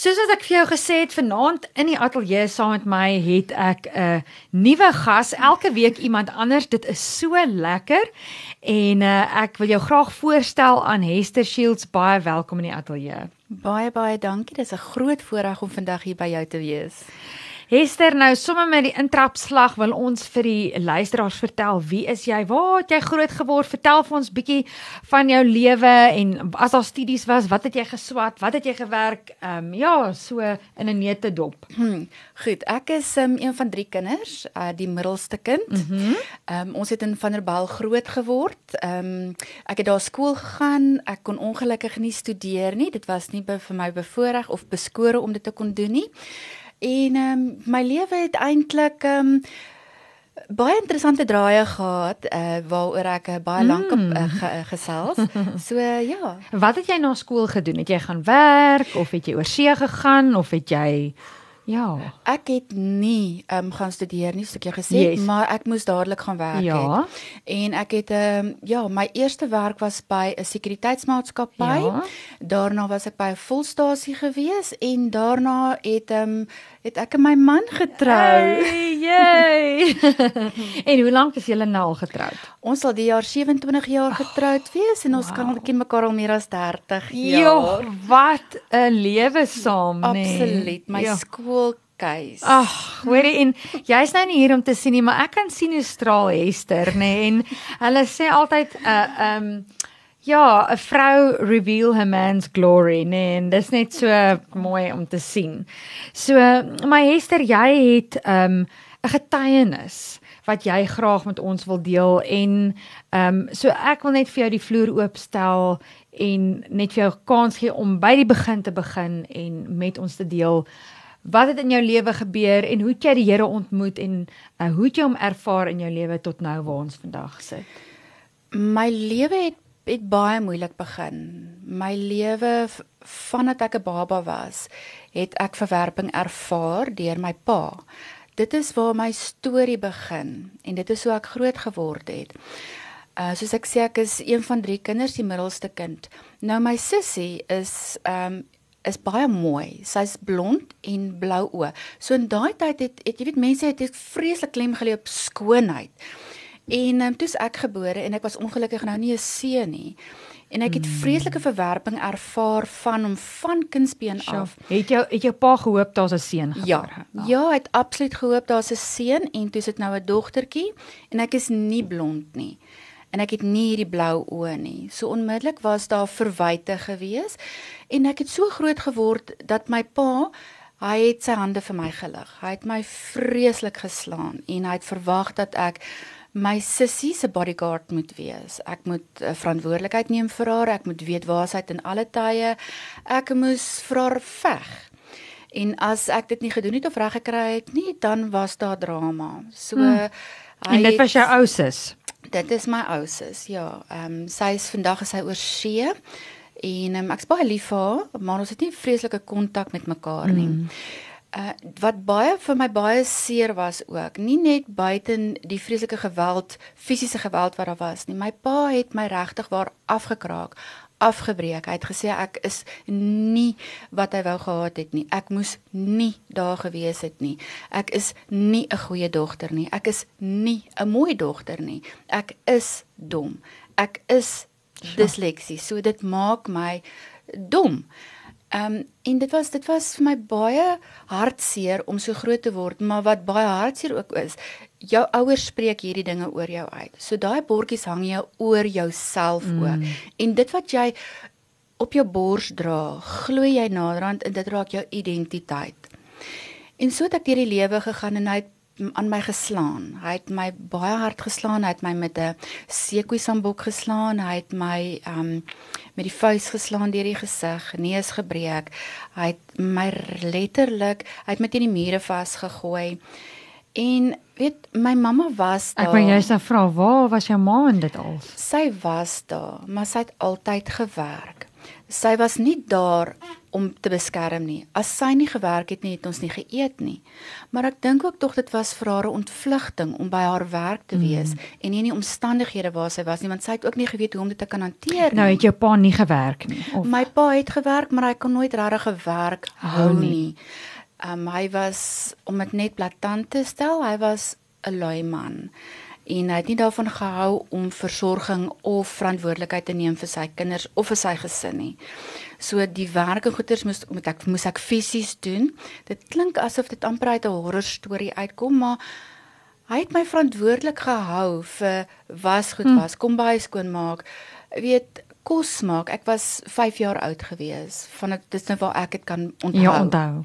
Soos wat ek vir jou gesê het, vanaand in die ateljee saam met my het ek 'n nuwe gas. Elke week iemand anders. Dit is so lekker. En uh, ek wil jou graag voorstel aan Hester Shields. Baie welkom in die ateljee. Baie baie dankie. Dis 'n groot voorreg om vandag hier by jou te wees. Hester, nou sommer met die intrapslag wil ons vir die luisteraars vertel wie is jy? Waar het jy groot geword? Vertel vir ons bietjie van jou lewe en as daar studies was, wat het jy geswat? Wat het jy gewerk? Ehm um, ja, so in 'n neute dop. Hmm, goed, ek is um, een van drie kinders, uh, die middelste kind. Ehm mm um, ons het in Vanderbijl groot geword. Ehm um, ek het daar skool gegaan. Ek kon ongelukkig nie studeer nie. Dit was nie vir my bevoorreg of beskore om dit te kon doen nie. En ehm um, my lewe het eintlik ehm um, baie interessante draaie gehad uh waaroor ek uh, baie lank op uh, ge, uh, gesels. So uh, ja. Wat het jy na skool gedoen? Het jy gaan werk of het jy oorsee gegaan of het jy Ja. Ek het nie ehm um, gaan studeer nie, soos ek jou gesê het, yes. maar ek moes dadelik gaan werk ja. het. En ek het ehm um, ja, my eerste werk was by 'n sekuriteitsmaatskappy. Ja. Daarna was ek by 'n volstasie gewees en daarna het ehm um, het ek en my man getrou. Hey, en hoe lank is julle nou al getroud? Ons sal die jaar 27 jaar getroud wees en ons wow. kan ken mekaar al meer as 30 jaar. Jo, wat 'n lewe saam, nee. Absoluut. My ja. skool Guys. Ag, hoorie en jy's nou nie hier om te sien nie, maar ek kan sien hoe straal Hester, nê? Nee, en hulle sê altyd 'n uh, ehm um, Ja, 'n vrou reveal her man's glory, nee, en dis net so mooi om te sien. So, my Hester, jy het um, 'n getuienis wat jy graag met ons wil deel en ehm um, so ek wil net vir jou die vloer oopstel en net vir jou kans gee om by die begin te begin en met ons te deel wat het in jou lewe gebeur en hoe het jy die Here ontmoet en uh, hoe het jy hom ervaar in jou lewe tot nou waar ons vandag sit? My lewe het het baie moeilik begin. My lewe vandat ek 'n baba was, het ek verwerping ervaar deur my pa. Dit is waar my storie begin en dit is hoe ek groot geword het. Uh soos ek sê ek is een van drie kinders, die middelste kind. Nou my sussie is um is baie mooi. Sy's blond en blou oë. So in daai tyd het, het jy weet mense het, het vreeslik klem gelê op skoonheid. En um, toe's ek gebore en ek was ongelukkig nou nie 'n seun nie. En ek het hmm. vreeslike verwerping ervaar van hom van kindsbeen af. Het jou het jou pa gehoop daar's 'n seun gebore? Ja. Ja, hy het absoluut gehoop daar's 'n seun en toe's dit nou 'n dogtertjie en ek is nie blond nie. En ek het nie hierdie blou oë nie. So onmiddellik was daar verwyte gewees en ek het so groot geword dat my pa Hy het sy hande vir my gelig. Hy het my vreeslik geslaan en hy het verwag dat ek my sussie se bodyguard moet wees. Ek moet uh, verantwoordelikheid neem vir haar. Ek moet weet waar sy is in alle tye. Ek moes vir haar veg. En as ek dit nie gedoen het of reg gekry het nie, dan was daar drama. So hmm. En dit was jou ou sus. Dit is my ou sus. Ja, ehm um, sy is vandag is sy oor see en um, ek's baie lief vir haar, maar ons het nie vreeslike kontak met mekaar nie. Hmm. Uh wat baie vir my baie seer was ook, nie net buiten die vreeslike geweld, fisiese geweld wat daar was nie. My pa het my regtig waar afgekraak, afgebreek. Hy het gesê ek is nie wat hy wou gehad het nie. Ek moes nie daar gewees het nie. Ek is nie 'n goeie dogter nie. Ek is nie 'n mooi dogter nie. Ek is dom. Ek is disleksie. So dit maak my dom. Ehm um, en dit was dit was vir my baie hartseer om so groot te word, maar wat baie hartseer ook is, jou ouers spreek hierdie dinge oor jou uit. So daai bordjies hang jy oor jouself mm. ook. En dit wat jy op jou bors dra, glo jy naderhand en dit raak jou identiteit. En so het ek deur die lewe gegaan en hy het aan my geslaan. Hy het my baie hard geslaan. Hy het my met 'n sekoesambok geslaan. Hy het my um met die vuis geslaan deur die gesig, neus gebreek. Hy het my letterlik, hy het my teen die mure vasgegooi. En weet, my mamma was daar. Ek wou jy sê vra, waar was jou ma in dit al? Sy was daar, maar sy het altyd gewerk. Sy was nie daar om te beskerm nie. As sy nie gewerk het nie, het ons nie geëet nie. Maar ek dink ook tog dit was vir haar 'n ontvlugting om by haar werk te wees mm. en nie in die omstandighede waar sy was nie, want sy het ook nie geweet hoe om dit te kan hanteer nou, nie. Nou het jou pa nie gewerk nie of My pa het gewerk, maar hy kon nooit regtig gewerk hou nie. nie. Um, hy was om dit net blaatant te stel, hy was 'n lui man en hy het nie daarvan gehou om versorging of verantwoordelikheid te neem vir sy kinders of vir sy gesin nie. So die werke goeders moes moet ek moes ek fisies doen. Dit klink asof dit amper uit 'n horror storie uitkom, maar hy het my verantwoordelik gehou vir was goed was, kom by skoonmaak. Weet kos maak. Ek was 5 jaar oud gewees. Van dit is nou waar ek dit kan onthou. Ja, onthou.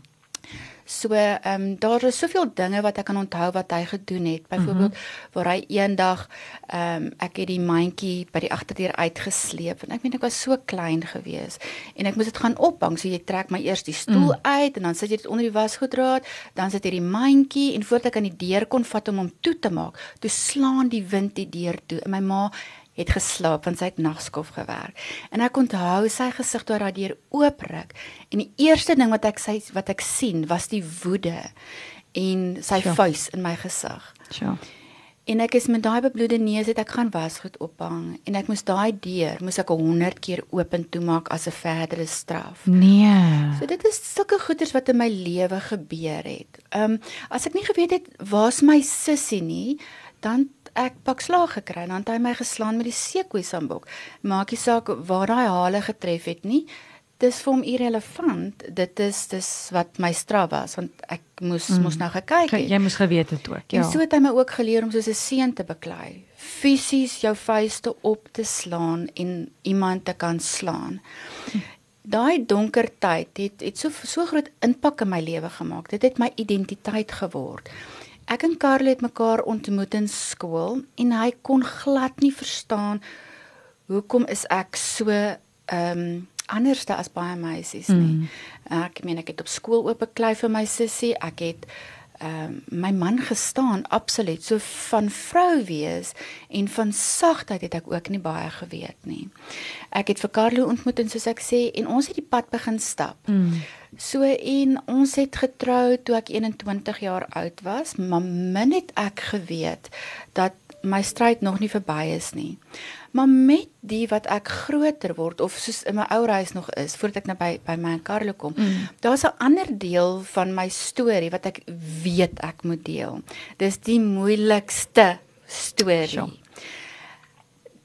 So ehm um, daar is soveel dinge wat ek kan onthou wat hy gedoen het. Byvoorbeeld mm -hmm. waar hy eendag ehm um, ek het die mandjie by die agterdeur uitgesleep en ek meen ek was so klein gewees en ek moes dit gaan ophang. So jy trek my eers die stoel mm. uit en dan sit jy dit onder die wasgoeddraad, dan sit jy die mandjie en voordat ek aan die deur kon vat om hom toe te maak, toe slaan die wind die deur toe. En my ma het geslaap want sy het nagskof gewerk. En ek onthou sy gesig toe haar deur oopryk en die eerste ding wat ek sy wat ek sien was die woede en sy sure. vuis in my gesig. Ja. En ek is met daai bebloede neus het ek gaan wasgoed ophang en ek moes daai deur moes ek 100 keer oop en toemaak as 'n verdere straf. Nee. So dit is sulke goeders wat in my lewe gebeur het. Ehm um, as ek nie geweet het waar's my sussie nie, dan ek pak slag gekry en dan het hy my geslaan met die seekoei sambok. Maakie saak waar daai hale getref het nie. Dis vir hom irrelevant. Dit is dis wat my straf was want ek moes mm. moes nou gekyk het. Jy moes geweet het ook. Ja. En so het hy my ook geleer om soos 'n seun te beklei. Fisies jou vuiste op te slaan en iemand te kan slaan. Daai donker tyd het het so so groot impak in my lewe gemaak. Dit het my identiteit geword. Ek en Karel het mekaar ontmoet in skool en hy kon glad nie verstaan hoekom is ek so ehm um, anderste as baie meisies nie. Mm. Ek meen ek het op skool oop beklei vir my sussie. Ek het ehm um, my man gestaan absoluut so van vrou wees en van sagtheid het ek ook nie baie geweet nie. Ek het vir Carlo ontmoet en soos ek sê en ons het die pad begin stap. Mm. So en ons het getrou toe ek 21 jaar oud was, maar min het ek geweet dat my stryd nog nie verby is nie. Maar met die wat ek groter word of soos in my ou huis nog is voordat ek nou by by my en Carlo kom, mm. daar's 'n ander deel van my storie wat ek weet ek moet deel. Dis die moeilikste storie. Sure.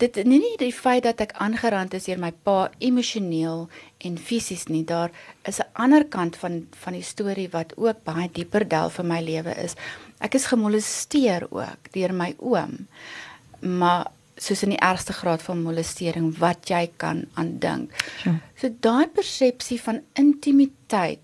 Dit nie nie die feit dat ek aangerand is deur my pa emosioneel en fisies nie, daar is 'n ander kant van van die storie wat ook baie dieper delf in my lewe is. Ek is gemolesteer ook deur my oom. Maar soos in die ergste graad van molestering wat jy kan aandink. Ja. So daai persepsie van intimiteit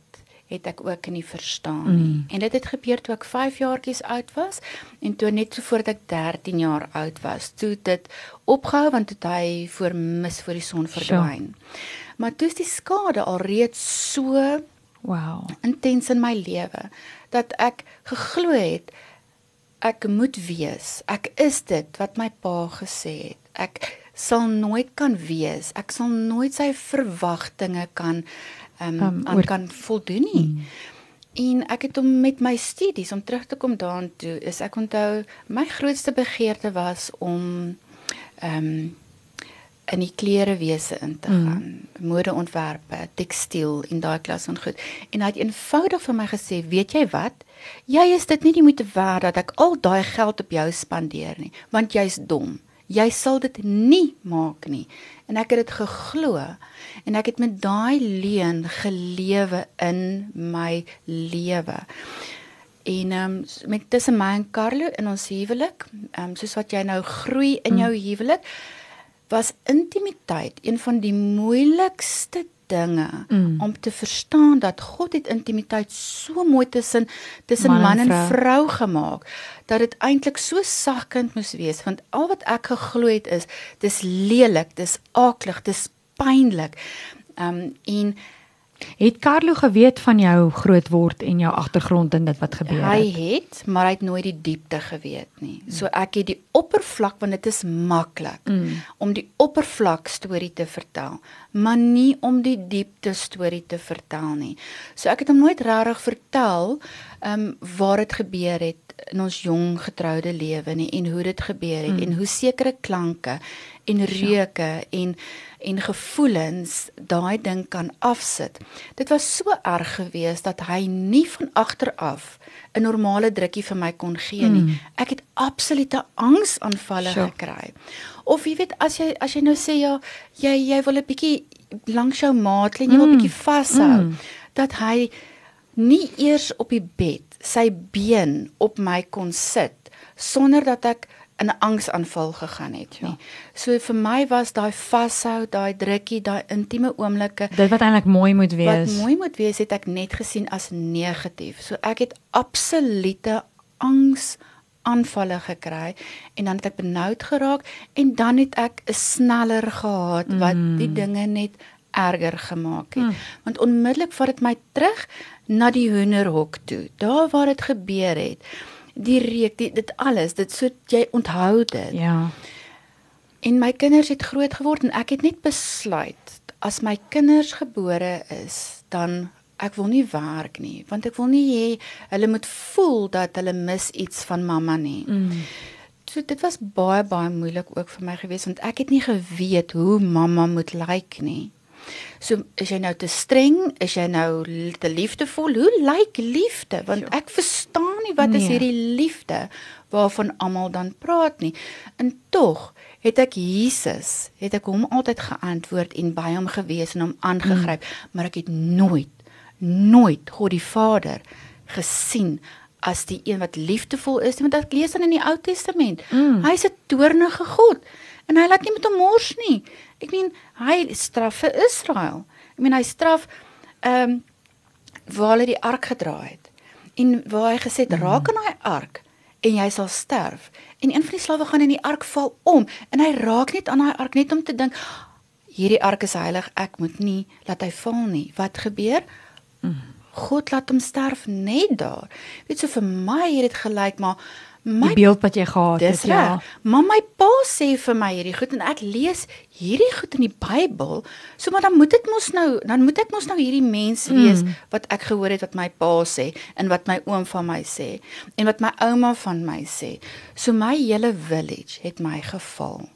het ek ook nie verstaan nie. Mm. En dit het gebeur toe ek 5 jaartjies oud was en toe net so voordat ek 13 jaar oud was, toe dit opgehou want toe hy voor mis voor die son verdwyn. Sure. Maar toe is die skade al reeds so wow, intens in my lewe dat ek geglo het ek moet wees. Ek is dit wat my pa gesê het. Ek sal nooit kan wees. Ek sal nooit sy verwagtinge kan ehm um, um, kan voldoen nie. Mm. En ek het hom met my studies om terug te kom daartoe. Is ek onthou my grootste begeerte was om ehm um, in die klerewese in te gaan, mm. modeontwerpe, tekstiel en daai klas van goed. En hy het eenvoudig vir my gesê, "Weet jy wat? Jy is dit nie die moeite werd dat ek al daai geld op jou spandeer nie, want jy's dom. Jy sal dit nie maak nie." En ek het dit geglo en ek het met daai leuen gelewe in my lewe. En ehm um, met tussen my en Carlo in ons huwelik, ehm um, soos wat jy nou groei in mm. jou huwelik, was intimiteit een van die moeilikste dinge mm. om te verstaan dat God het intimiteit so mooi tussen tussen man, man en vrou, vrou gemaak dat dit eintlik so sagkend moes wees want al wat ek geglo het is dis lelik dis aaklig dis pynlik um en Het Carlo geweet van jou grootword en jou agtergrond en dit wat gebeur het? Hy het, maar hy het nooit die diepte geweet nie. So ek het die oppervlak want dit is maklik mm. om die oppervlak storie te vertel. Maar nie om die diepte storie te vertel nie. So ek het hom nooit regtig vertel ehm um, waar dit gebeur het in ons jong getroude lewe nie en hoe dit gebeur het mm. en hoe sekere klanke en reuke ja. en en gevoelens daai ding kan afsit. Dit was so erg geweest dat hy nie van agter af 'n normale drukkie vir my kon gee nie. Mm. Ek het absolute angsaanvalle sure. gekry. Of jy weet as jy as jy nou sê ja, jy jy wil 'n bietjie langs jou maat lê, jy wil 'n mm. bietjie vashou mm. dat hy nie eers op die bed sy been op my kon sit sonder dat ek in 'n angsaanval gegaan het nie. Ja. So vir my was daai vashou, daai drukkie, daai intieme oomblikke dit wat eintlik mooi moet wees. Wat mooi moet wees het ek net gesien as negatief. So ek het absolute angs aanvalle gekry en dan het ek benoud geraak en dan het ek 'n sneller gehad wat mm. die dinge net erger gemaak het. Mm. Want onmiddellik vat dit my terug na die hoenderhok toe. Daar waar dit gebeur het die reuk, die, dit alles, dit so jy onthou dit. Ja. En my kinders het groot geword en ek het net besluit as my kinders gebore is, dan ek wil nie werk nie, want ek wil nie hê hulle moet voel dat hulle mis iets van mamma nie. Mm. So dit was baie baie moeilik ook vir my gewees want ek het nie geweet hoe mamma moet lyk like nie. So is jy nou te streng? Is jy nou te liefdevol? Hoe lyk liefde? Want ek verstaan nie wat nee. is hierdie liefde waarvan almal dan praat nie. En tog het ek Jesus, het ek hom altyd geantwoord en by hom gewees en hom aangegryp, mm. maar ek het nooit nooit God die Vader gesien as die een wat liefdevol is want ek lees dan in die Ou Testament mm. hy's 'n toornige God en hy laat nie met hom mors nie Ek meen hy straf vir Israel. Ek meen hy straf ehm um, waar hulle die ark gedra het. En waar hy gesê het mm. raak aan daai ark en jy sal sterf. En een van die slawe gaan in die ark val om en hy raak net aan daai ark net om te dink hierdie ark is heilig, ek moet nie laat hy val nie. Wat gebeur? Mm. God laat hom sterf net daar. Weet so vir my het dit gelyk maar my die beeld wat jy gehad het ja. Maar my pa sê vir my hierdie goed en ek lees hierdie goed in die Bybel. So maar dan moet dit mos nou dan moet ek mos nou hierdie mens wees mm. wat ek gehoor het wat my pa sê en wat my oom van my sê en wat my ouma van my sê. So my hele village het my geval.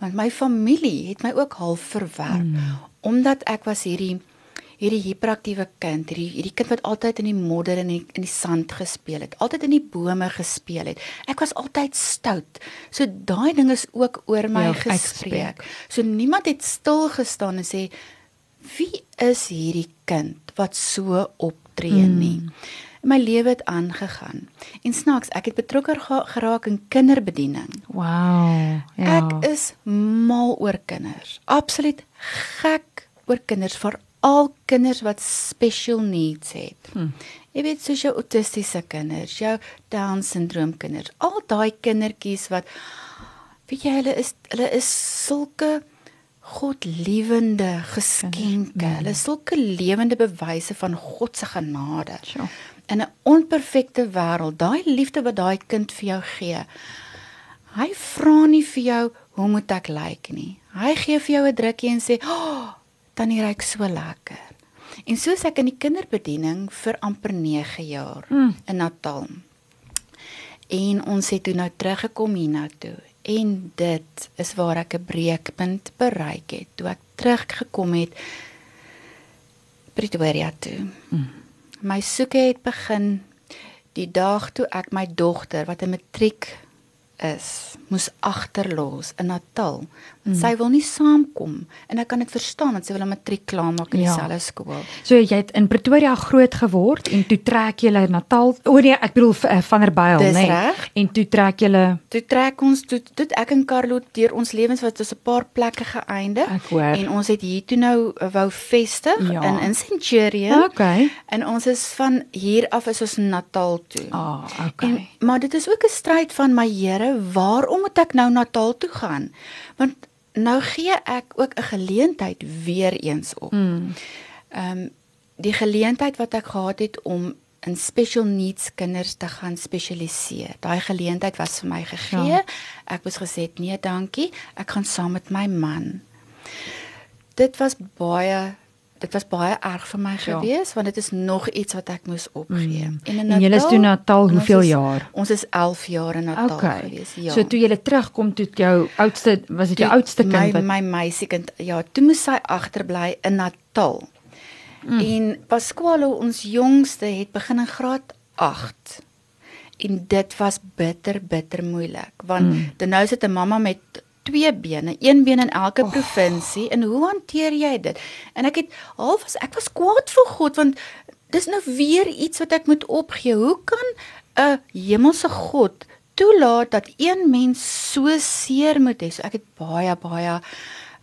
Want my familie het my ook half verwerp mm. omdat ek was hierdie hierdie hiperaktiewe kind, hierdie hierdie kind wat altyd in die modder en in, in die sand gespeel het, altyd in die bome gespeel het. Ek was altyd stout. So daai ding is ook oor my ja, gespreek. So niemand het stil gestaan en sê wie is hierdie kind wat so optree mm. nie. My lewe het aangegaan. En snaaks, ek het betrokke geraak in kinderbediening. Wow. Ja. Ek is mal oor kinders. Absoluut gek oor kinders vir al kinders wat special needs het. Hm. Jy weet soos jou autistiese kinders, jou down syndroom kinders, al daai kindertjies wat weet jy hulle is hulle is sulke godliewende geskenke. Ja. Hulle is sulke lewende bewyse van God se genade. Ja. In 'n onperfekte wêreld, daai liefde wat daai kind vir jou gee. Hy vra nie vir jou hoe moet ek lyk like nie. Hy gee vir jou 'n drukkie en sê, "Oh, tannie ryk so lekker. En soos ek in die kinderbediening vir amper 9 jaar mm. in Natal. En ons het toe nou teruggekom hiernatoe en dit is waar ek 'n breekpunt bereik het toe ek teruggekom het Pretoria toe. Mm. My soeke het begin die dag toe ek my dogter wat 'n matriek is, moes agterlos in Natal. Mm. sy wil nie saamkom en ek kan dit verstaan want sy wil 'n matriek klaarmaak in ja. dieselfde skool. So jy het in Pretoria groot geword en toe trek jy na Natal. O nee, ek bedoel uh, Vanderbijl, nê. Nee. En toe trek jy toe trek ons toe dit ek en Carlo deur ons lewens wat ons 'n paar plekke geëindig en ons het hier toe nou uh, wou vestig ja. in in Centurion. Okay. En ons is van hier af is ons Natal toe. Ah, okay. En, maar dit is ook 'n stryd van my Here, waarom moet ek nou Natal toe gaan? Want nou gee ek ook 'n geleentheid weer eens op. Hmm. Ehm um, die geleentheid wat ek gehad het om in special needs kinders te gaan spesialiseer. Daai geleentheid was vir my gegee. Ja. Ek was gesê nee, dankie. Ek gaan saam met my man. dit was baie dit was baie erg vir my Ja. gewees want dit is nog iets wat ek moes opgee. Mm. in En julle is toe Natal hoeveel is- jaar? Ons is 11 jaar in Natal Okay. gewees. Ja. So toe jy terugkom toe jou oudste was dit jou oudste kind my wat my meisiekind ja, toe moes sy agterbly in Natal. Mm. En Pasquale ons jongste het begin in graad 8. En dit was bitter bitter moeilik want Mm. mm. nou sit 'n mamma met twee bene, een been in elke oh. provinsie en hoe hanteer jy dit? En ek het half was ek was kwaad vir God want dis nou weer iets wat ek moet opgee. Hoe kan 'n hemelse God toelaat dat een mens so seer moet hê? So ek het baie baie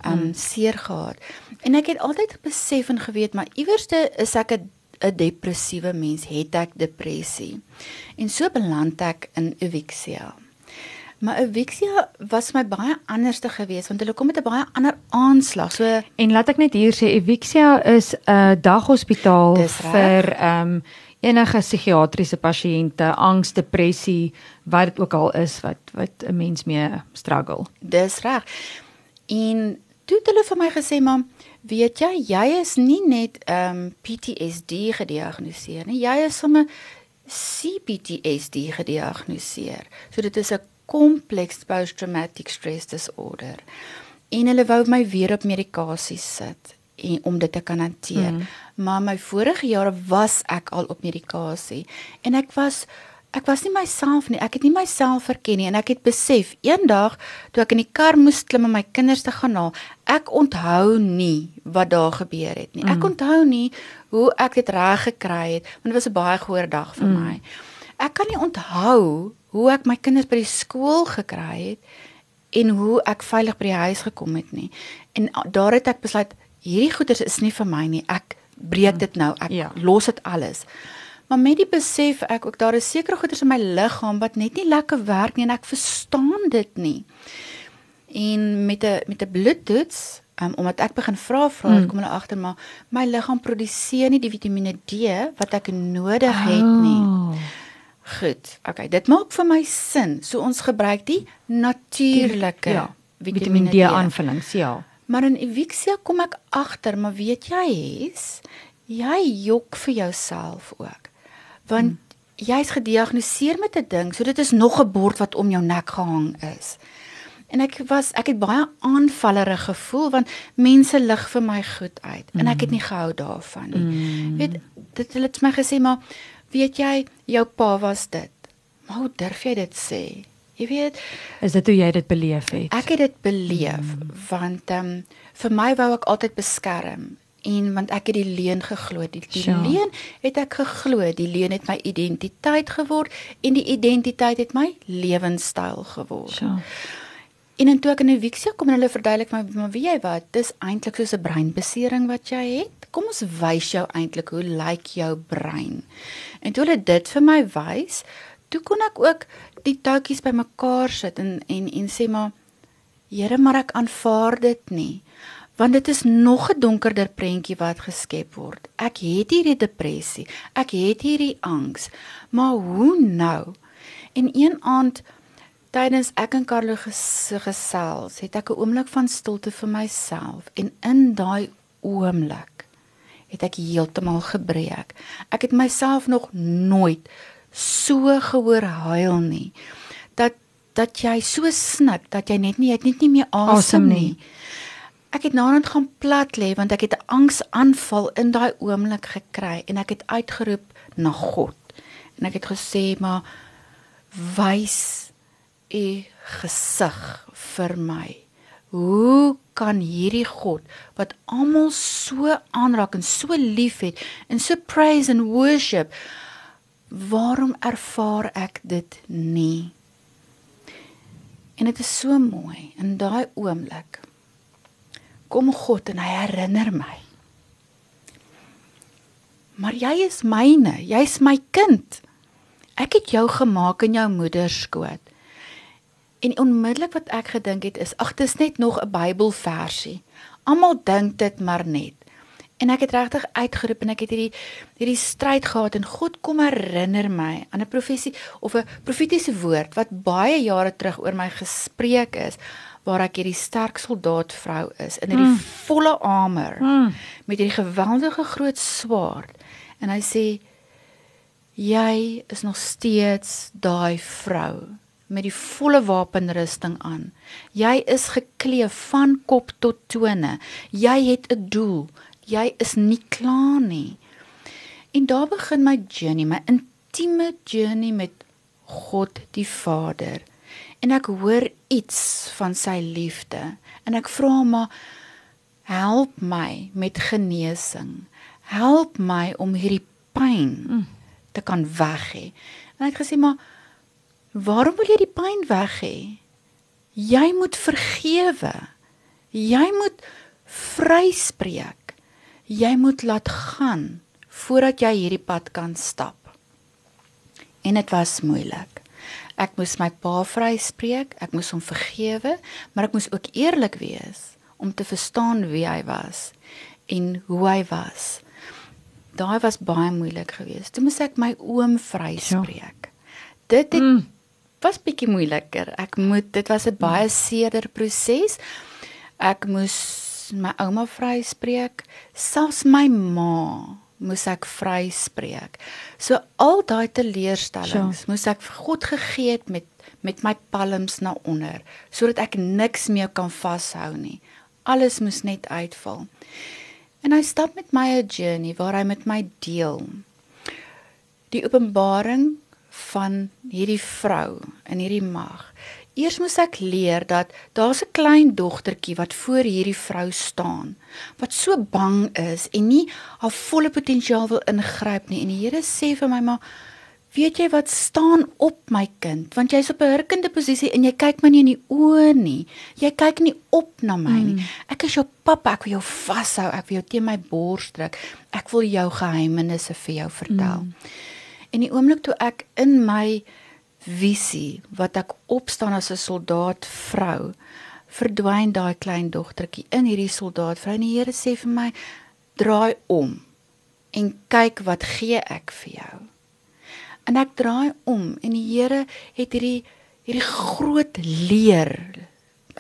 um hmm. seer gehad. En ek het altyd besef en geweet maar iewerste is ek 'n 'n depressiewe mens, het ek depressie. En so beland ek in Evixia. Maar Evixia was my baie anderste geweest want hulle kom met 'n baie ander aanslag. So En laat ek net hier sê Evixia is 'n daghospitaal Dis reg. vir ehm um, enige psigiatriese pasiënte, angs, depressie, wat dit ook al is wat wat 'n mens mee struggle. Dis reg. En toe het hulle vir my gesê, "Mam, weet jy, jy is nie net ehm um, PTSD gediagnoseer nie. Jy is sommer CPTSD gediagnoseer. So dit is 'n complex post-traumatic stress disorder." En hulle wou my weer op medikasie sit en om dit te kan hanteer. Mm. Maar my vorige jare was ek al op medikasie en ek was ek was nie myself nie. Ek het nie myself herken nie en ek het besef eendag toe ek in die kar moes klim om my kinders te gaan haal, ek onthou nie wat daar gebeur het nie. Ek onthou nie hoe ek dit reg gekry het want dit was 'n baie goeie dag vir mm. my. Ek kan nie onthou hoe ek my kinders by die skool gekry het en hoe ek veilig by die huis gekom het nie. En daar het ek besluit hierdie goeders is nie vir my nie. Ek breek dit nou. Ek Ja. ja. los dit alles. Maar met die besef ek ook daar is sekere goeders in my liggaam wat net nie lekker werk nie en ek verstaan dit nie. En met 'n met 'n bloedtoets, um, omdat ek begin vra vra, Mm. mm. kom hulle agter maar my liggaam produseer nie die Vitamiene D wat ek nodig het nie. Oh. Goed. Okay, dit maak vir my sin. So ons gebruik die natuurlike ja, Vitamiin D aanvullings, ja. Maar in Evixia kom ek agter, maar weet jy is jy jok vir jouself ook. Want hmm. jy's gediagnoseer met 'n ding, so dit is nog 'n bord wat om jou nek gehang is. En ek was ek het baie aanvallerig gevoel want mense lig vir my goed uit en ek het nie gehou daarvan nie. Mm. Weet dit hulle het my gesê maar weet jy jou pa was dit. Maar hoe durf jy dit sê? Jy weet Is dit hoe jy dit beleef het? Ek het dit beleef mm. want ehm um, vir my wou ek altyd beskerm en want ek het die leuen geglo. Die, die Sure. leuen het ek geglo. Die leuen het my identiteit geword en die identiteit het my lewenstyl geword. So. En en toe ek in 'n Wixia kom en hulle verduidelik my maar weet jy wat, dis eintlik soos 'n breinbesering wat jy het. Kom ons wys jou eintlik hoe lyk jou brein. En toe hulle dit vir my wys, toe kon ek ook die touwtjies bymekaar sit en en en sê maar Here, maar ek aanvaar dit nie. Want dit is nog 'n donkerder prentjie wat geskep word. Ek het hierdie depressie, ek het hierdie angs. Maar hoe nou? En een aand tydens ek en Carlo ges gesels, het ek 'n oomblik van stilte vir myself en in daai oomblik het ek heeltemal gebreek. Ek het myself nog nooit so gehoor huil nie. Dat dat jy so snik dat jy net nie jy het net nie meer asem nie. nie. Ek het naderhand gaan plat lê want ek het 'n angsaanval in daai oomblik gekry en ek het uitgeroep na God. En ek het gesê maar wys u gesig vir my. Hoe kan hierdie God wat almal so aanraak en so liefhet en so praise and worship waarom ervaar ek dit nie? En dit is so mooi in daai oomblik kom God en hy herinner my. Maar jy is myne, jy's my kind. Ek het jou gemaak in jou moeder skoot. En onmiddellik wat ek gedink het is, ag dis net nog 'n Bybelversie. Almal dink dit maar net. En ek het regtig uitgeroep en ek het hierdie hierdie stryd gehad en God kom herinner my aan 'n profesie of 'n profetiese woord wat baie jare terug oor my gespreek is waar ek hierdie sterk soldaat vrou is in hierdie mm. volle armor mm. met hierdie geweldige groot swaard en hy sê jy is nog steeds daai vrou met die volle wapenrusting aan. Jy is geklee van kop tot tone. Jy het 'n doel. Jy is nie klaar nie. En daar begin my journey, my intieme journey met God die Vader. En ek hoor iets van sy liefde en ek vra hom maar help my met genesing. Help my om hierdie pyn mm. te kan weg hê. En ek gesê maar Waarom wil jy die pyn weg hê? Jy moet vergewe. Jy moet vryspreek. Jy moet laat gaan voordat jy hierdie pad kan stap. En dit was moeilik. Ek moes my pa vryspreek, ek moes hom vergewe, maar ek moes ook eerlik wees om te verstaan wie hy was en hoe hy was. Daai was baie moeilik geweest. Toe moes ek my oom vryspreek. Ja. Dit het mm was bietjie moeiliker. Ek moet dit was 'n baie seerder proses. Ek moes my ouma vryspreek, selfs my ma moes ek vryspreek. So al daai teleurstellings sure. moes ek vir God gegee het met met my palms na onder sodat ek niks meer kan vashou nie. Alles moes net uitval. En hy stap met my 'n journey waar hy met my deel. Die openbaring van hierdie vrou in hierdie mag. Eers moes ek leer dat daar's 'n klein dogtertjie wat voor hierdie vrou staan wat so bang is en nie haar volle potensiaal wil ingryp nie en die Here sê vir my maar weet jy wat staan op my kind want jy's op 'n hurkende posisie en jy kyk my nie in die oë nie jy kyk nie op na my nie mm. ek is jou pappa ek wil jou vashou ek wil jou teen my bors druk ek wil jou geheimenisse vir jou vertel mm. En die oomblik toe ek in my visie wat ek opstaan as 'n soldaat vrou, verdwyn daai klein dogtertjie in hierdie soldaat vrou en die Here sê vir my draai om en kyk wat gee ek vir jou. En ek draai om en die Here het hierdie hierdie groot leer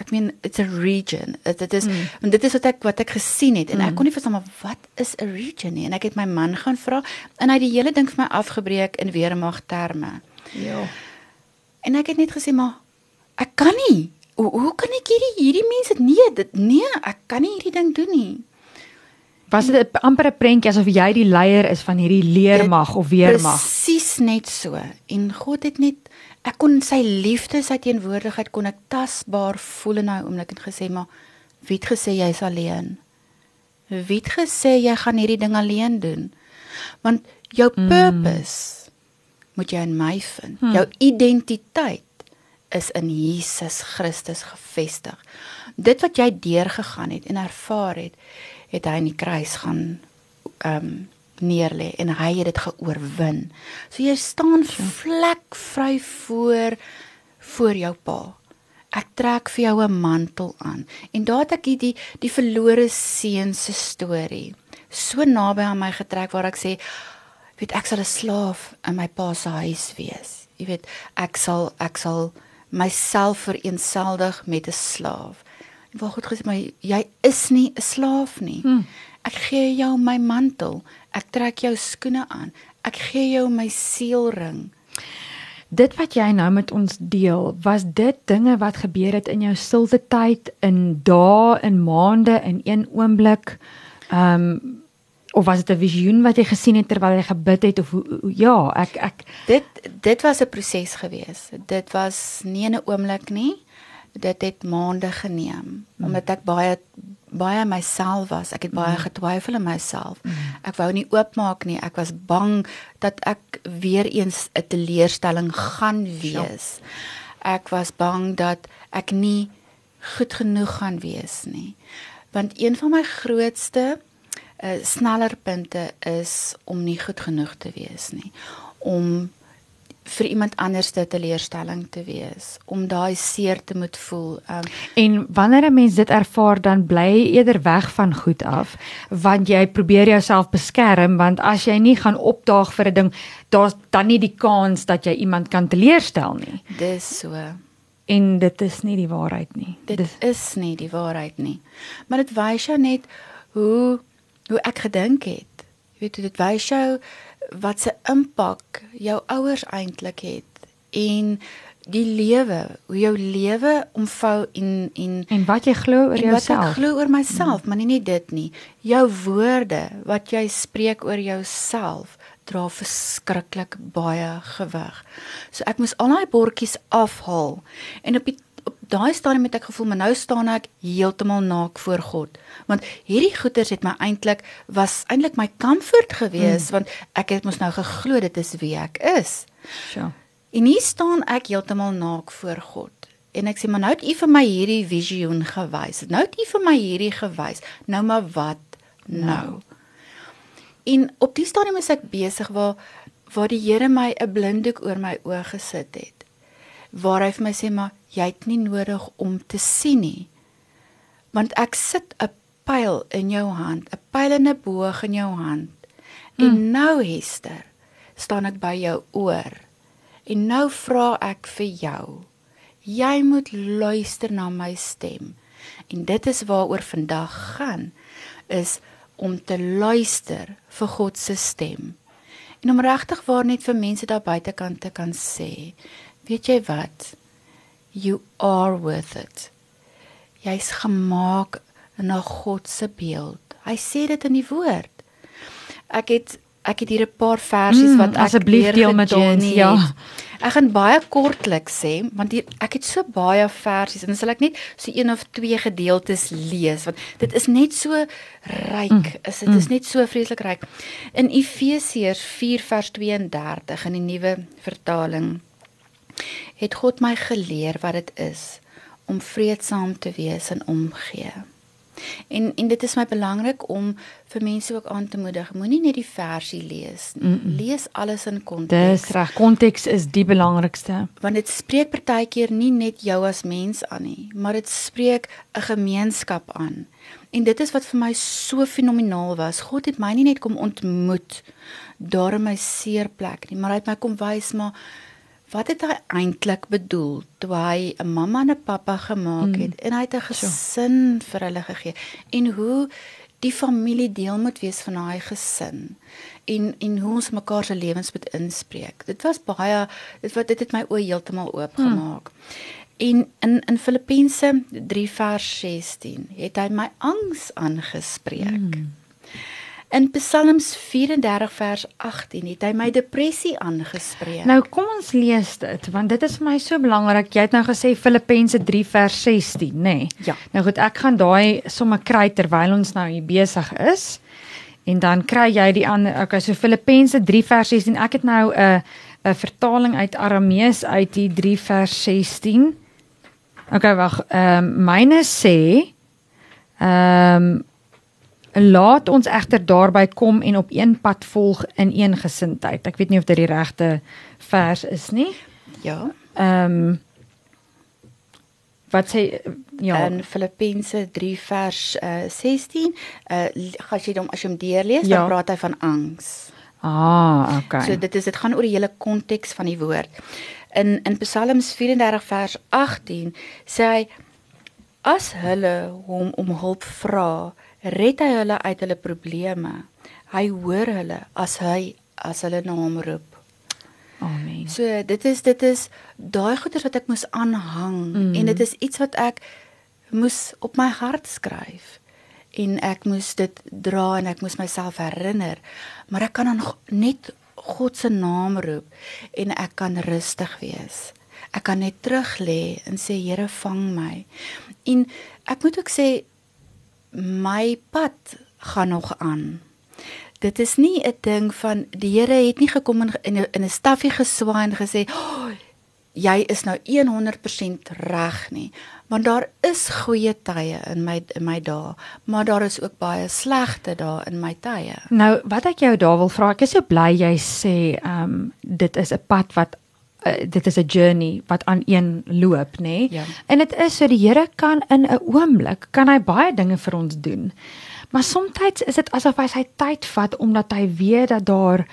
ek meen it's a region dit is mm. en dit is wat ek wat ek gesien het en mm. ek kon nie verstaan maar wat is 'n region nie en ek het my man gaan vra en hy het die hele ding vir my afgebreek in weermag terme ja en ek het net gesê maar ek kan nie hoe, hoe kan ek hierdie hierdie mense nee dit nee ek kan nie hierdie ding doen nie was dit amper 'n prentjie asof jy die leier is van hierdie leermag of weermag presies net so en God het net ek kon sy liefde, sy teenwoordigheid kon ek tasbaar voel in daai oomblik en gesê maar wie het gesê jy's alleen? Wie het gesê jy gaan hierdie ding alleen doen? Want jou mm. Moet jy in my vind. Hmm. Jou identiteit is in Jesus Christus gefestig. Dit wat jy deurgegaan het en ervaar het, het hy in die kruis gaan ehm um, neerlê en hy het dit geoorwin. So jy staan vlek vry voor voor jou pa. Ek trek vir jou 'n mantel aan en daar het ek die die verlore seun se storie so naby aan my getrek waar ek sê weet ek sal 'n slaaf in my pa se huis wees. Jy weet ek sal ek sal myself vereenseldig met 'n slaaf. En waar God gesê my jy is nie 'n slaaf nie. Hmm. Ek gee jou my mantel. Ek trek jou skoene aan. Ek gee jou my seelring. Dit wat jy nou met ons deel, was dit dinge wat gebeur het in jou stilte tyd in dae, in maande, in een oomblik? Ehm um, of was dit 'n visioen wat jy gesien het terwyl jy gebid het of ja, ek ek dit dit was 'n proses gewees. Dit was nie 'n oomblik nie. Dit het maande geneem hmm. omdat ek baie baie myself was. Ek het baie mm. getwyfel in myself. Mm. Ek wou nie oopmaak nie. Ek was bang dat ek weer eens 'n teleurstelling gaan wees. Ek was bang dat ek nie goed genoeg gaan wees nie. Want een van my grootste uh, sneller punte is om nie goed genoeg te wees nie. Om vir iemand anders te teleurstelling te wees om daai seer te moet voel. Um, en wanneer 'n mens dit ervaar dan bly jy eerder weg van goed af want jy probeer jouself beskerm want as jy nie gaan opdaag vir 'n ding daar's dan nie die kans dat jy iemand kan teleurstel nie. Dis so. en dit is nie die waarheid nie. Dit dis, is nie die waarheid nie. Maar dit wys jou net hoe hoe ek gedink het. Jy weet dit wys jou wat se impak jou ouers eintlik het en die lewe, hoe jou lewe omvou en en en wat jy glo oor jouself. Wat ek glo oor myself, mm. maar nie net dit nie. Jou woorde wat jy spreek oor jouself dra verskriklik baie gewig. So ek moes al daai bordjies afhaal en op die op daai stadium het ek gevoel maar nou staan ek heeltemal naak voor God. Want hierdie goeters het my eintlik was eintlik my comfort gewees mm. want ek het mos nou geglo dit is wie ek is. Ja. En hier staan ek heeltemal naak voor God. En ek sê maar nou het U vir my hierdie visioen gewys. Nou het U vir my hierdie gewys. Nou maar wat nou? En op die stadium is ek besig waar waar die Here my 'n blinddoek oor my oë gesit het. Waar hy vir my sê maar jy het nie nodig om te sien nie. Want ek sit 'n pyl in jou hand, 'n pyl en 'n boog in jou hand. En hmm. nou Hester, staan ek by jou oor En nou vra ek vir jou. Jy moet luister na my stem. En dit is waaroor vandag gaan is om te luister vir God se stem. En om regtig waar net vir mense daar buitekant te kan sê, weet jy wat? You are worth it. Jy's gemaak na God se beeld. Hy sê dit in die woord. Ek het ek het hier 'n paar versies mm, wat asseblief deel met ons. Ja. Ek gaan baie kortliks sê want hier ek het so baie versies en dan sal ek net so een of twee gedeeltes lees want dit is net so ryk. Mm, is dit mm. is net so vreeslik ryk. In Efesiërs 4 vers 32 in die nuwe vertaling het God my geleer wat dit is om vreedsaam te wees en omgee. En en dit is my belangrik om vir mense ook aan te moedig. Moenie net die versie lees nie. Mm -mm. Lees alles in konteks. Dis reg. Konteks is die belangrikste. Want dit spreek partykeer nie net jou as mens aan nie, maar dit spreek 'n gemeenskap aan. En dit is wat vir my so fenomenaal was. God het my nie net kom ontmoet daar in my seerplek nie, maar hy het my kom wys maar wat het hy eintlik bedoel toe hy 'n mamma en 'n pappa gemaak het mm. en hy het 'n gesin so. vir hulle gegee en hoe die familie deel moet wees van daai gesin en en hoe ons mekaar se lewens moet inspreek dit was baie dit wat dit het my oë heeltemal oopgemaak hmm. en in in Filippense 3 vers 16 het hy my angs aangespreek hmm. In Psalms 34 vers 18 het hy my depressie aangespreek. Nou kom ons lees dit want dit is vir my so belangrik. Jy het nou gesê Filippense 3 vers 16, nê? Nee. Ja. Nou goed, ek gaan daai sommer kry terwyl ons nou hier besig is. En dan kry jy die ander okay, so Filippense 3 vers 16. Ek het nou 'n 'n vertaling uit Aramees uit die 3 vers 16. Okay, wag. Ehm um, myne sê ehm um, laat ons egter daarby kom en op een pad volg in een gesindheid. Ek weet nie of dit die regte vers is nie. Ja. Ehm um, wat sê ja in Filippense 3 vers uh, 16 uh as jy hom as jy hom deurlees ja. dan praat hy van angs. Ah, okay. So dit is dit gaan oor die hele konteks van die woord. In in Psalms 34 vers 18 sê hy as hulle hom om hulp vra, red hy hulle uit hulle probleme. Hy hoor hulle as hy as hulle na hom roep. Amen. So dit is dit is daai goeders wat ek moes aanhang mm. en dit is iets wat ek moes op my hart skryf en ek moes dit dra en ek moes myself herinner maar ek kan dan net God se naam roep en ek kan rustig wees. Ek kan net terug lê en sê Here vang my. En ek moet ook sê my pad gaan nog aan. Dit is nie 'n ding van die Here het nie gekom in in 'n staffie geswaai en gesê oh, jy is nou 100% reg nie want daar is goeie tye in my in my dae maar daar is ook baie slegte dae in my tye nou wat ek jou daar wil vra ek is so bly jy sê ehm um, dit is 'n pad wat uh, dit is 'n journey wat aan een loop, nê? Nee? Ja. En dit is so die Here kan in 'n oomblik kan hy baie dinge vir ons doen. Maar soms is dit asof hy sy tyd vat omdat hy weet dat daar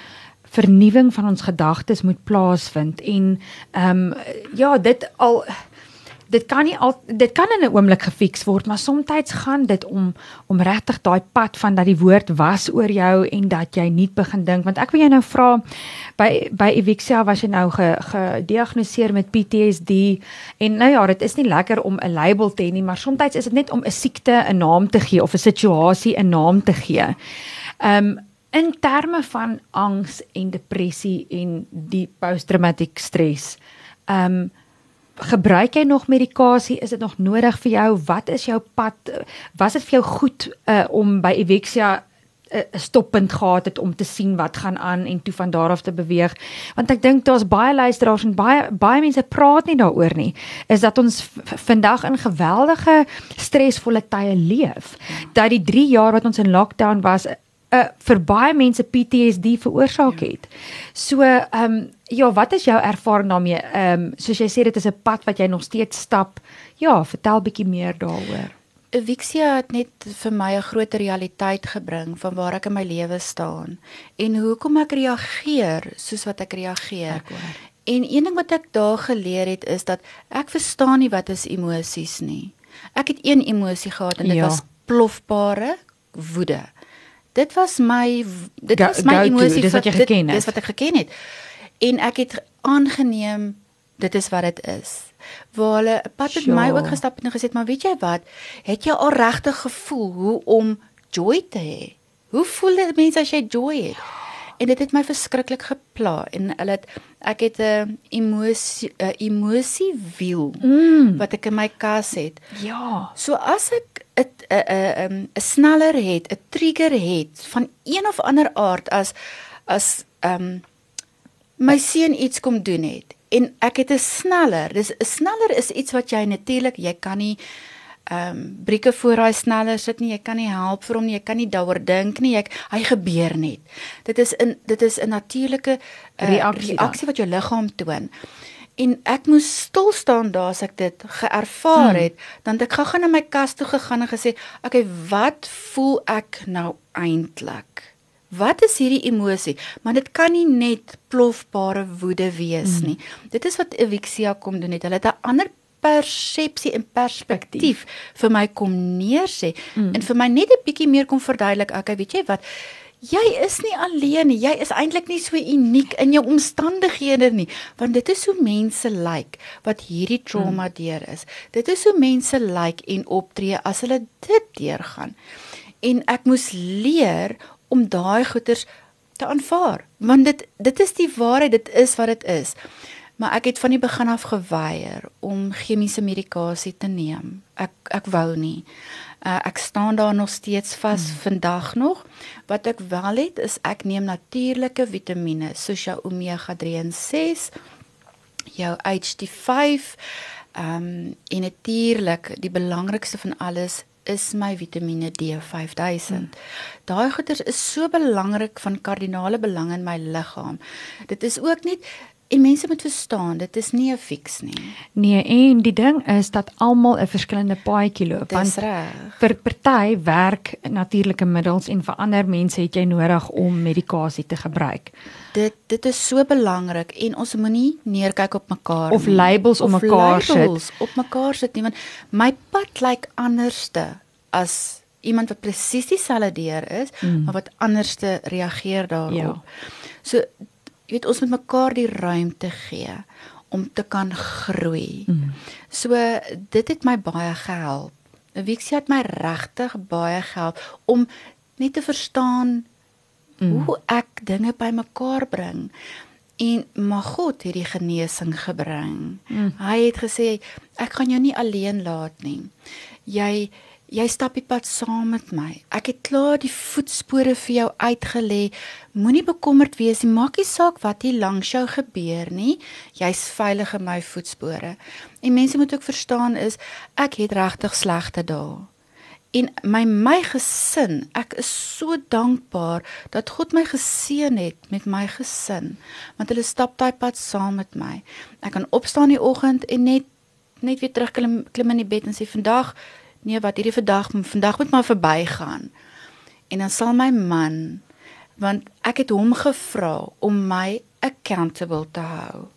vernuwing van ons gedagtes moet plaasvind en ehm um, ja, dit al dit kan nie al dit kan in 'n oomblik gefiks word, maar soms gaan dit om om regtig daai pad van dat die woord was oor jou en dat jy nie begin dink want ek wil jou nou vra by by Evixia was jy nou gediagnoseer ge met PTSD en nou ja, dit is nie lekker om 'n label te hê nie, maar soms is dit net om 'n siekte 'n naam te gee of 'n situasie 'n naam te gee. Um, in terme van angs en depressie en die posttraumatiese stres. Um, gebruik jy nog medikasie? Is dit nog nodig vir jou? Wat is jou pad? Was dit vir jou goed uh, om by Evexia 'n uh, stoppunt gehad het om te sien wat gaan aan en toe van daar af te beweeg? Want ek dink daar's baie luisteraars en baie baie mense praat nie daaroor nie. Is dat ons vandag in geweldige stresvolle tye leef. Dat die 3 jaar wat ons in lockdown was, uh, vir baie mense PTSD veroorsaak ja. het. So, ehm um, ja, wat is jou ervaring daarmee? Ehm um, soos jy sê dit is 'n pad wat jy nog steeds stap. Ja, vertel bietjie meer daaroor. Evixia het net vir my 'n groter realiteit gebring van waar ek in my lewe staan en hoekom ek reageer soos wat ek reageer. Ek en een ding wat ek daar geleer het is dat ek verstaan nie wat is emosies nie. Ek het een emosie gehad en dit ja. was plofbare woede. Dit was my dit go, was my emosie dis wat jy geken het. Dis wat ek geken het. En ek het aangeneem dit is wat dit is. Waar hulle 'n pad met sure. my ook gestap het en gesê, "Maar weet jy wat? Het jy al regtig gevoel hoe om joy te hê? Hoe voel dit mense as jy joy het?" En dit het my verskriklik gepla en hulle het ek het 'n emosie 'n emosie wiel mm. wat ek in my kas het. Ja. So as ek 'n 'n 'n 'n sneller het, 'n trigger het van een of ander aard as as ehm um, my seun iets kom doen het en ek het 'n sneller. Dis 'n sneller is iets wat jy natuurlik jy kan nie ehm um, brieke voor daai sneller sit nie. Jy kan nie help vir hom nie. Jy kan nie daaroor dink nie. Ek hy gebeur net. Dit is in dit is 'n natuurlike uh, reaksie, reaksie wat jou liggaam toon en ek moes stil staan daar as ek dit geervaar hmm. het hmm. dan het ek gou gaan na my kas toe gegaan en gesê okay wat voel ek nou eintlik wat is hierdie emosie maar dit kan nie net plofbare woede wees hmm. nie dit is wat evixia kom doen het hulle het 'n ander persepsie en perspektief vir my kom neersê mm. en vir my net 'n bietjie meer kom verduidelik okay weet jy wat jy is nie alleen nie. Jy is eintlik nie so uniek in jou omstandighede nie, want dit is hoe mense lyk like, wat hierdie trauma hmm. deur is. Dit is hoe mense lyk like en optree as hulle dit deurgaan. En ek moes leer om daai goeters te aanvaar, want dit dit is die waarheid, dit is wat dit is. Maar ek het van die begin af geweier om chemiese medikasie te neem. Ek ek wou nie. Uh, ek staan daar nog steeds vas hmm. vandag nog. Wat ek wel het is ek neem natuurlike vitamiene soos jou omega 3 en 6, jou HD5, ehm um, en natuurlik die belangrikste van alles is my vitamiene D5000. Hmm. Daai goeters is so belangrik van kardinale belang in my liggaam. Dit is ook nie En mense moet verstaan, dit is nie 'n fiks nie. Nee, en die ding is dat almal 'n verskillende paadjie loop. Dis reg. Vir party werk natuurlike middels en vir ander mense het jy nodig om medikasie te gebruik. Dit dit is so belangrik en ons moenie neerkyk op mekaar of nie. labels om mekaar labels sit. Op mekaar sit nie want my pad lyk anderste as iemand wat presies dieselfde deur is, mm. maar wat anderste reageer daarop. Ja. So jy weet ons moet mekaar die ruimte gee om te kan groei. Mm. So dit het my baie gehelp. Wixie het my regtig baie gehelp om net te verstaan mm. hoe ek dinge bymekaar bring. En maar God het die genesing gebring. Mm. Hy het gesê ek gaan jou nie alleen laat nie. Jy jy stap die pad saam met my. Ek het klaar die voetspore vir jou uitgelê. Moenie bekommerd wees nie. Maak nie saak wat hier langs jou gebeur nie. Jy's veilig in my voetspore. En mense moet ook verstaan is ek het regtig slegte dae. En my my gesin, ek is so dankbaar dat God my geseën het met my gesin, want hulle stap daai pad saam met my. Ek kan opstaan in die oggend en net net weer terugklim klim in die bed en sê vandag nee wat hierdie vandag vandag moet maar verbygaan. En dan sal my man want ek het hom gevra om my accountable te hou.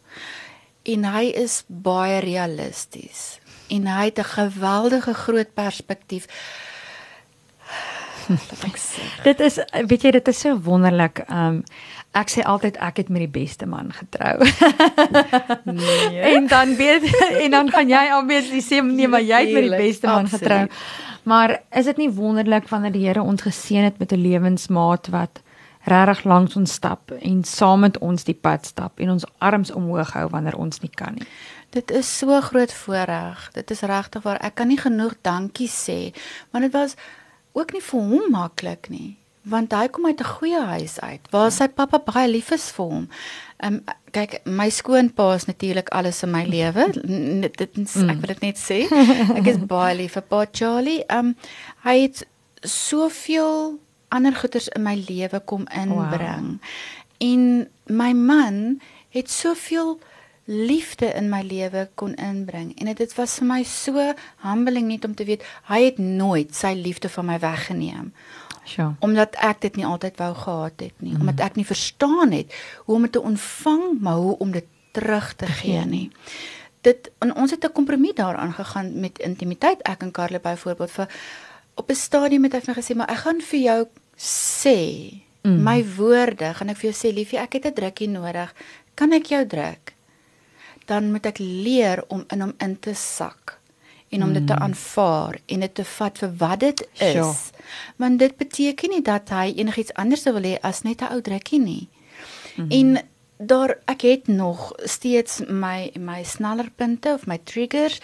En hy is baie realisties. en hy het 'n geweldige groot perspektief. Dit is weet jy dit is so wonderlik. Um ek sê altyd ek het met die beste man getrou. Nee. en dan weet en dan gaan jy obviously sê nee maar jy het met die beste man Absoluut. getrou. Maar is dit nie wonderlik wanneer die Here ons geseën het met 'n lewensmaat wat regtig langs ons stap en saam met ons die pad stap en ons arms omhoog hou wanneer ons nie kan nie. Dit is so groot voorreg. Dit is regtig waar ek kan nie genoeg dankie sê, want dit was ook nie vir hom maklik nie, want hy kom uit 'n goeie huis uit waar sy pappa baie lief is vir hom. Ehm um, kyk, my skoonpa is natuurlik alles in my lewe. Dit ek wil dit net sê. Ek is baie lief vir Pa Charlie. Ehm um, hy het soveel ander goeders in my lewe kom inbring. En my man het soveel liefde in my lewe kon inbring. En dit was vir my so humbling net om te weet hy het nooit sy liefde van my weggeneem. Sjoe. omdat ek dit nie altyd wou gehad het nie. Mm. omdat ek nie verstaan het hoe om dit te ontvang maar hoe om dit terug te gee nie. Dit en ons het 'n kompromie daaraan gegaan met intimiteit. Ek en Karle byvoorbeeld vir op 'n stadium het hy vir my gesê maar ek gaan vir jou sê mm. my woorde gaan ek vir jou sê liefie ek het 'n drukkie nodig. Kan ek jou druk dan moet ek leer om in hom in te sak en om dit te aanvaar en dit te vat vir wat dit is. Sure. Want dit beteken nie dat hy enigiets anders wil hê as net 'n ou drukkie nie. Mm -hmm. En daar ek het nog steeds my my snellerpunte of my triggers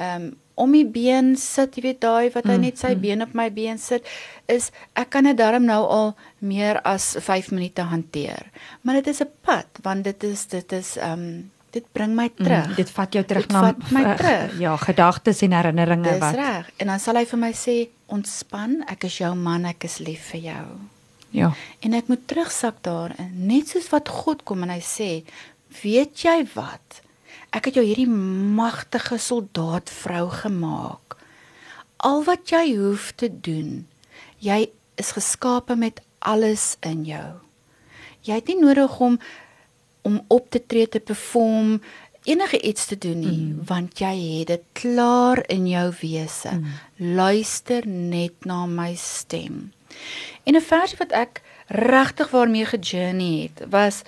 um om my been sit, jy weet daai wat hy net sy been op my been sit, is ek kan dit darm nou al meer as 5 minute hanteer. Maar dit is 'n pad want dit is dit is um dit bring my terug. Mm, dit vat jou terug Dit na vat my eh, terug. Ja, gedagtes en herinneringe Dis wat reg. En dan sal hy vir my sê, "Ontspan, ek is jou man, ek is lief vir jou." ja. En ek moet terugsak daarin, net soos wat God kom en hy sê, "Weet jy wat? Ek het jou hierdie magtige soldaat vrou gemaak. Al wat jy hoef te doen, jy is geskape met alles in jou. Jy het nie nodig om om op te tree te perform enige iets te doen nie mm. want jy het dit klaar in jou wese. Mm. Luister net na my stem. En 'n versie wat ek regtig waarmee gejourney het was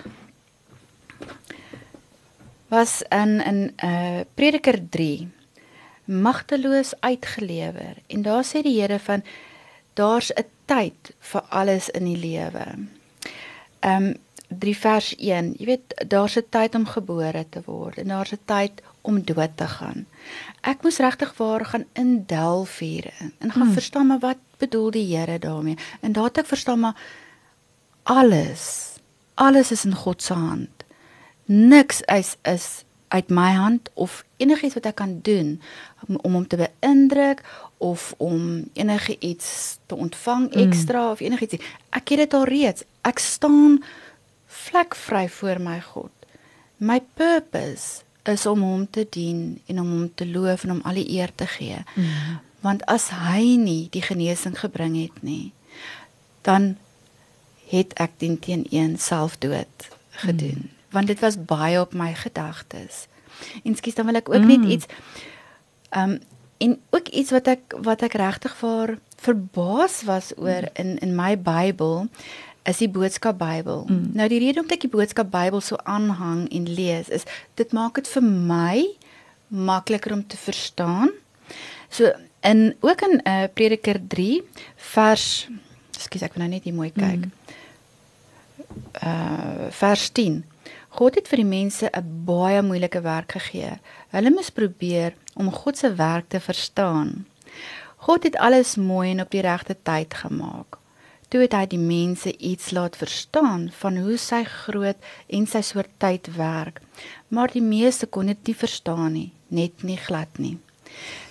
was in in uh Prediker 3 magteloos uitgelewer en daar sê die Here van daar's 'n tyd vir alles in die lewe. Um 3 vers 1. Jy weet daar's 'n tyd om gebore te word en daar's 'n tyd om dood te gaan. Ek moes regtig waar gaan indelf hierin en gaan hmm. verstaan maar wat bedoel die Here daarmee. En daar het ek verstaan maar alles alles is in God se hand. Niks is is uit my hand of enigiets wat ek kan doen om om hom te beïndruk of om enige iets te ontvang ekstra mm. of enigiets. Ek het dit al reeds. Ek staan vlekvry voor my God. My purpose is om hom te dien en om hom te loof en om al die eer te gee. Mm. Want as hy nie die genesing gebring het nie, dan het ek teen teen een selfdood gedoen. Mm. Want dit was baie op my gedagtes. En skus dan wil ek ook mm. net iets ehm um, en ook iets wat ek wat ek regtig vir verbaas was oor mm. in in my Bybel is die boodskap Bybel. Mm. Nou die rede hoekom ek die boodskap Bybel so aanhang en lees is dit maak dit vir my makliker om te verstaan. So in ook in uh, Prediker 3 vers Ekskuus, ek wil nou net hier mooi kyk. Mm. Uh vers 10. God het vir die mense 'n baie moeilike werk gegee. Hulle moes probeer om God se werk te verstaan. God het alles mooi en op die regte tyd gemaak. Toe het hy die mense iets laat verstaan van hoe sy groot en sy soort tyd werk. Maar die meeste kon dit nie verstaan nie, net nie glad nie.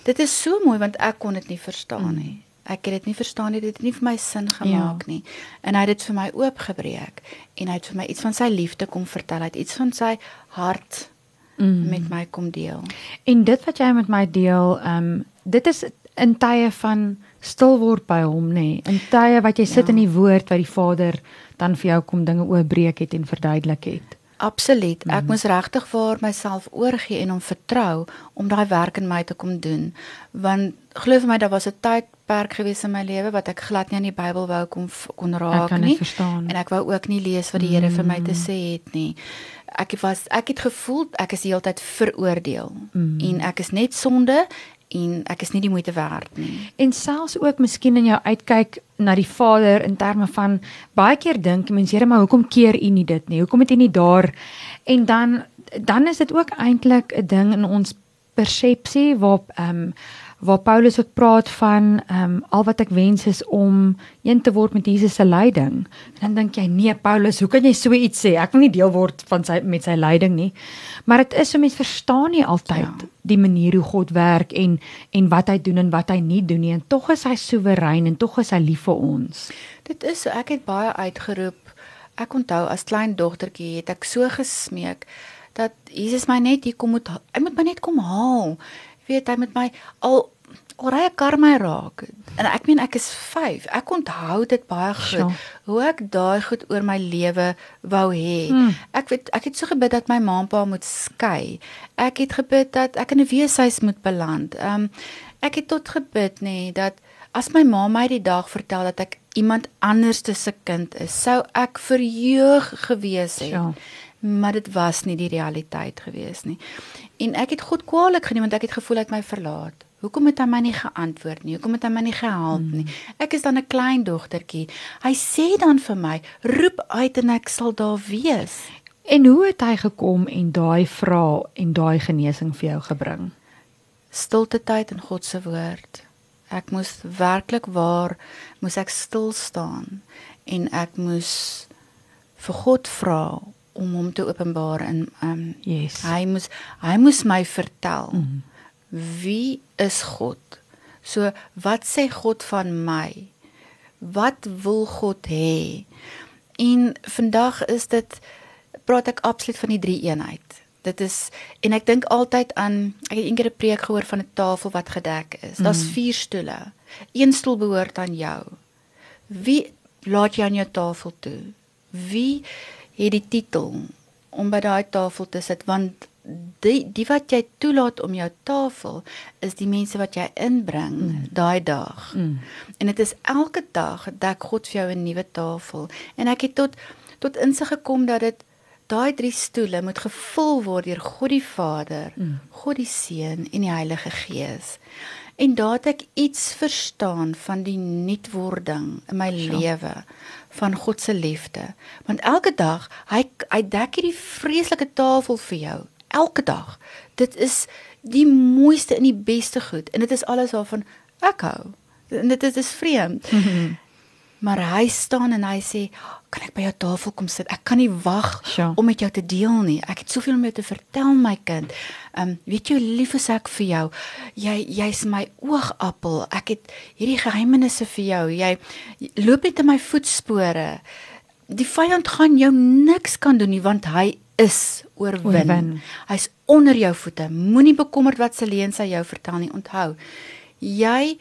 Dit is so mooi want ek kon dit nie verstaan nie. Ek het dit nie verstaan nie, dit het nie vir my sin gemaak ja. nie. En hy het dit vir my oopgebreek en hy het vir my iets van sy liefde kom vertel, hy het iets van sy hart mm. met my kom deel. En dit wat jy met my deel, ehm um, dit is in tye van stil word by hom nê. Nee. In tye wat jy sit Ja. in die woord wat die Vader dan vir jou kom dinge oopbreek het en verduidelik het. Absoluut. Ek moes regtig vir myself oorgee en hom vertrou om daai werk in my te kom doen. Want glo vir my daar was 'n tydperk gewees in my lewe wat ek glad nie aan die Bybel wou kom kon raak kan nie. verstaan. En ek wou ook nie lees wat die Here vir my te sê het nie. Ek was ek het gevoel ek is die hele tyd veroordeel en ek is net sonde en ek is nie die moeite werd nie. En selfs ook miskien in jou uitkyk na die Vader in terme van baie keer dink mense, Here, maar hoekom keer U nie dit nie? Hoekom het U nie daar? En dan dan is dit ook eintlik 'n ding in ons persepsie waar ehm um, waar Paulus ook praat van ehm um, al wat ek wens is om een te word met Jesus se lyding. En dan dink jy, nee Paulus, hoe kan jy so iets sê? Ek wil nie deel word van sy met sy lyding nie. Maar dit is so mense verstaan nie altyd Ja. die manier hoe God werk en en wat hy doen en wat hy nie doen nie. En tog is hy soewerein en tog is hy lief vir ons. Dit is so ek het baie uitgeroep. Ek onthou as klein dogtertjie het ek so gesmeek dat Jesus my net hier kom moet hy moet my net kom haal. Weet hy moet my al al 'n kar my raak. En ek meen ek is 5. Ek onthou dit baie goed. Sjoe. Hoe ek daai goed oor my lewe wou hê. Hmm. Ek weet ek het so gebid dat my ma en pa moet skei. Ek het gebid dat ek in 'n weeshuis moet beland. Ehm um, ek het tot gebid nê dat as my ma my die dag vertel dat ek iemand anders se kind is, sou ek verheug gewees het. Ja. Maar dit was nie die realiteit gewees nie. En ek het God kwaadlik geneem want ek het gevoel hy het my verlaat. Hoekom het hy my nie geantwoord nie? Hoekom het hy my nie gehelp nie? Ek is dan 'n klein dogtertjie. Hy sê dan vir my, roep uit en ek sal daar wees. En hoe het hy gekom en daai vra en daai genesing vir jou gebring? Stilte tyd in God se woord. Ek moes werklik waar moes ek stil staan en ek moes vir God vra om hom te openbaar in um Yes. hy moes hy moes my vertel Mhm. wie is God? So wat sê God van my? Wat wil God hê? En vandag is dit praat ek absoluut van die drie eenheid. Dit is en ek dink altyd aan ek het eendag 'n preek gehoor van 'n tafel wat gedek is. Daar's vier stoele. Een stoel behoort aan jou. Wie laat jy aan jou tafel toe? Wie het die titel om by daai tafel te sit want die die wat jy toelaat om jou tafel is die mense wat jy inbring mm. daai dag. Mm. En dit is elke dag dek God vir jou 'n nuwe tafel. En ek het tot tot insig gekom dat dit daai drie stoele moet gevul word deur God die Vader, mm. God die Seun en die Heilige Gees. En daar het ek iets verstaan van die nuutwording in my Sure. lewe van God se liefde. Want elke dag, hy hy dek hierdie vreeslike tafel vir jou. Elke dag. Dit is die mooiste en die beste goed en dit is alles waarvan ek hou. En dit is dis vreemd. Maar hy staan en hy sê, "Kan ek by jou tafel kom sit? Ek kan nie wag Sure. om met jou te deel nie. Ek het soveel om jou te vertel, my kind. Ehm um, weet jy hoe lief is ek vir jou? Jy jy's my oogappel. Ek het hierdie geheimenisse vir jou. Jy, jy loop net in my voetspore. Die vyand gaan jou niks kan doen nie want hy is oorwin. Oorwin. Hy's onder jou voete. Moenie bekommerd wat se leuns hy jou vertel nie. Onthou, jy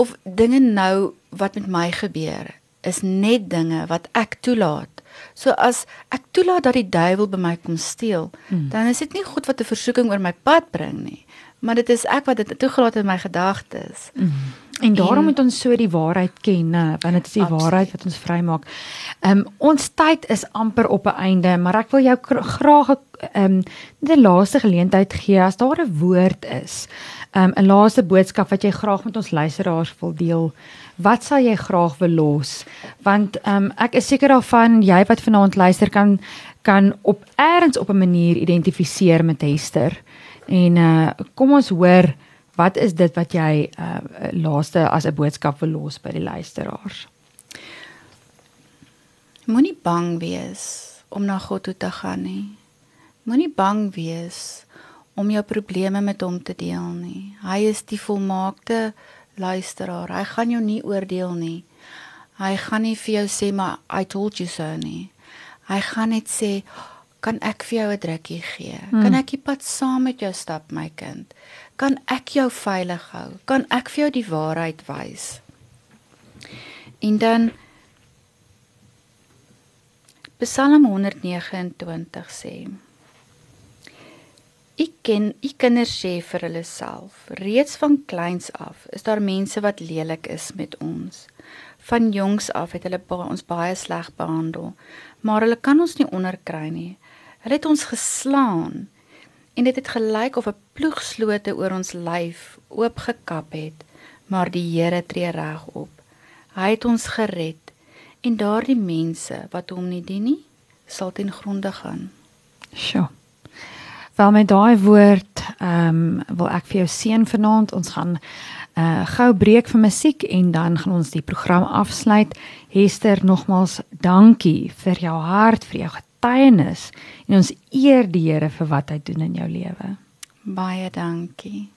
of dinge nou wat met my gebeur is net dinge wat ek toelaat. So as ek toelaat dat die duiwel by my kom steel, mm. dan is dit nie God wat 'n versoeking oor my pad bring nie, maar dit is ek wat dit toegelaat in my gedagtes. Mm. En daarom En- moet ons so die waarheid ken, né? want dit is die Absoluut. waarheid wat ons vrymaak. Ehm um, ons tyd is amper op 'n einde, maar ek wil jou graag 'n ehm net 'n laaste geleentheid gee as daar 'n woord is. Ehm 'n laaste boodskap wat jy graag met ons luisteraars wil deel. Wat sal jy graag wil los? Want ehm um, ek is seker daarvan jy wat vanaand luister kan kan op eers op 'n manier identifiseer met Hester. En uh kom ons hoor wat is dit wat jy uh laaste as 'n boodskap wil los by die luisteraars? Moenie bang wees om na God toe te gaan nie. Moenie bang wees om jou probleme met hom te deel nie. Hy is die volmaakte luisteraar. Hy gaan jou nie oordeel nie. Hy gaan nie vir jou sê maar I told you so nie. Hy gaan net sê kan ek vir jou 'n drukkie gee? Hmm. Kan ek die pad saam met jou stap my kind? Kan ek jou veilig hou? Kan ek vir jou die waarheid wys? En dan Psalm 129 sê: Ek ken u kinders sê vir hulle self, reeds van kleins af is daar mense wat lelik is met ons. Van jongs af het hulle ba ons baie sleg behandel, maar hulle kan ons nie onderkry nie. Hulle het ons geslaan en dit het gelyk of 'n ploegslote oor ons lyf oopgekap het, maar die Here tree reg op. Hy het ons gered en daardie mense wat hom nie dien nie, sal ten gronde gaan. Sjoe. Wel met daai woord, ehm um, wil ek vir jou seën vanaand. Ons gaan uh gou breek vir musiek en dan gaan ons die program afsluit. Hester, nogmaals dankie vir jou hart, vir jou getuienis en ons eer die Here vir wat hy doen in jou lewe. Baie dankie.